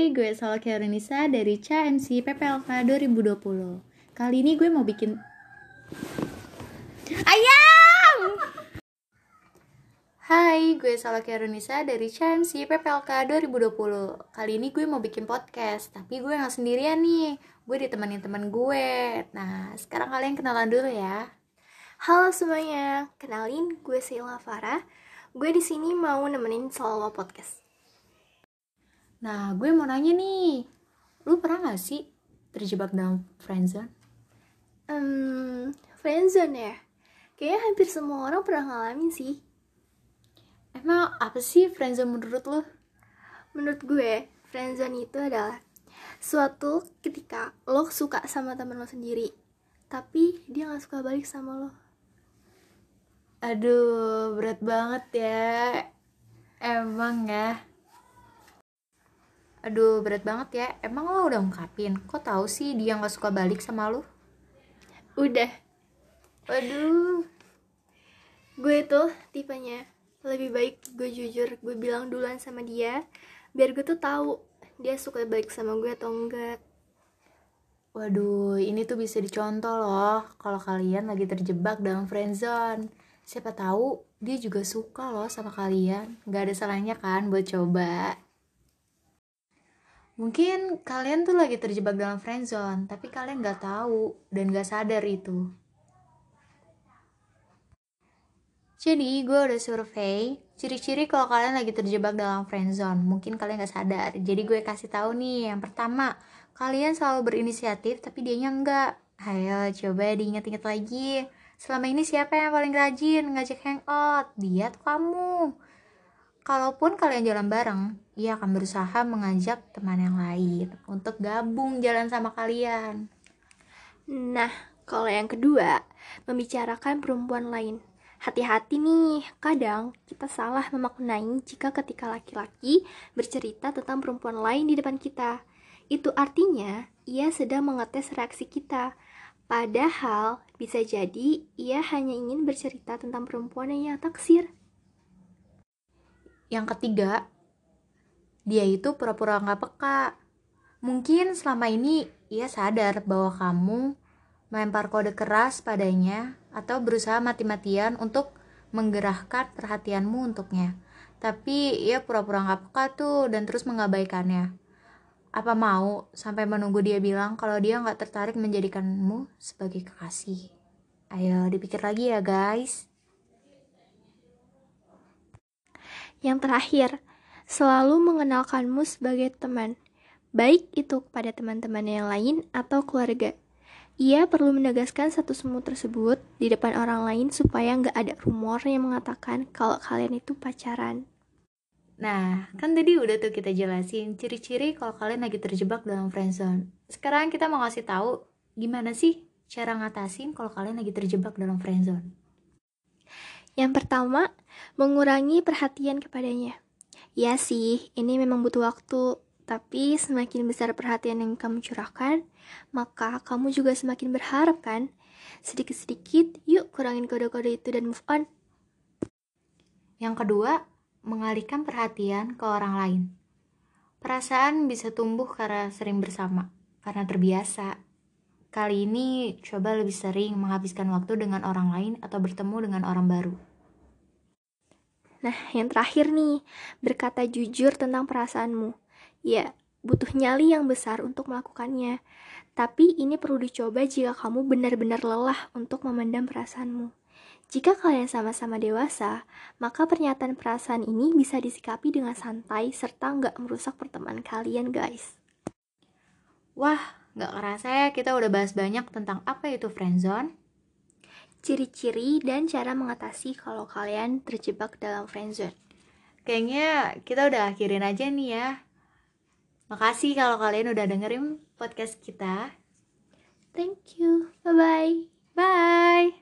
Hai, gue Salwa Kiaranisa dari CMC PPLK 2020 Kali ini gue mau bikin Ayam! Hai, gue Salwa Kiaranisa dari CMC PPLK 2020 Kali ini gue mau bikin podcast Tapi gue gak sendirian nih Gue ditemenin teman gue Nah, sekarang kalian kenalan dulu ya Halo semuanya, kenalin gue Sheila Farah. Gue di sini mau nemenin Salwa Podcast. Nah, gue mau nanya nih, lu pernah gak sih terjebak dalam friendzone? Hmm, friendzone ya? Kayaknya hampir semua orang pernah ngalamin sih. Emang apa sih friendzone menurut lu? Menurut gue, friendzone itu adalah suatu ketika lo suka sama temen lo sendiri, tapi dia gak suka balik sama lo. Aduh, berat banget ya. Emang ya. Aduh, berat banget ya. Emang lo udah ungkapin? Kok tahu sih dia nggak suka balik sama lo? Udah, Aduh. gue tuh tipenya lebih baik gue jujur, gue bilang duluan sama dia, biar gue tuh tahu dia suka balik sama gue atau enggak. Waduh, ini tuh bisa dicontoh loh kalau kalian lagi terjebak dalam friendzone. Siapa tahu dia juga suka loh sama kalian. Gak ada salahnya kan buat coba. Mungkin kalian tuh lagi terjebak dalam friendzone, tapi kalian gak tahu dan gak sadar itu. Jadi gue udah survei ciri-ciri kalau kalian lagi terjebak dalam friendzone. Mungkin kalian gak sadar. Jadi gue kasih tahu nih, yang pertama, kalian selalu berinisiatif tapi dianya enggak. Ayo coba diingat-ingat lagi. Selama ini siapa yang paling rajin ngajak hangout? Dia atau kamu? Kalaupun kalian jalan bareng, ia akan berusaha mengajak teman yang lain untuk gabung jalan sama kalian. Nah, kalau yang kedua, membicarakan perempuan lain. Hati-hati nih, kadang kita salah memaknai jika ketika laki-laki bercerita tentang perempuan lain di depan kita. Itu artinya ia sedang mengetes reaksi kita. Padahal bisa jadi ia hanya ingin bercerita tentang perempuan yang ia taksir. Yang ketiga, dia itu pura-pura nggak peka. Mungkin selama ini ia sadar bahwa kamu melempar kode keras padanya atau berusaha mati-matian untuk menggerahkan perhatianmu untuknya. Tapi ia pura-pura nggak peka tuh dan terus mengabaikannya. Apa mau sampai menunggu dia bilang kalau dia nggak tertarik menjadikanmu sebagai kekasih? Ayo dipikir lagi ya guys. Yang terakhir, selalu mengenalkanmu sebagai teman, baik itu kepada teman-teman yang lain atau keluarga. Ia perlu menegaskan satu semu tersebut di depan orang lain supaya nggak ada rumor yang mengatakan kalau kalian itu pacaran. Nah, kan tadi udah tuh kita jelasin ciri-ciri kalau kalian lagi terjebak dalam friendzone. Sekarang kita mau ngasih tahu gimana sih cara ngatasin kalau kalian lagi terjebak dalam friendzone. Yang pertama, mengurangi perhatian kepadanya. Ya sih, ini memang butuh waktu, tapi semakin besar perhatian yang kamu curahkan, maka kamu juga semakin berharap kan? Sedikit-sedikit, yuk kurangin kode-kode itu dan move on. Yang kedua, mengalihkan perhatian ke orang lain. Perasaan bisa tumbuh karena sering bersama, karena terbiasa. Kali ini coba lebih sering menghabiskan waktu dengan orang lain atau bertemu dengan orang baru. Nah, yang terakhir nih, berkata jujur tentang perasaanmu. Ya, butuh nyali yang besar untuk melakukannya. Tapi ini perlu dicoba jika kamu benar-benar lelah untuk memendam perasaanmu. Jika kalian sama-sama dewasa, maka pernyataan perasaan ini bisa disikapi dengan santai serta nggak merusak pertemanan kalian, guys. Wah, nggak kerasa ya kita udah bahas banyak tentang apa itu friendzone. Ciri-ciri dan cara mengatasi kalau kalian terjebak dalam friendzone. Kayaknya kita udah akhirin aja nih ya. Makasih kalau kalian udah dengerin podcast kita. Thank you. Bye-bye. Bye.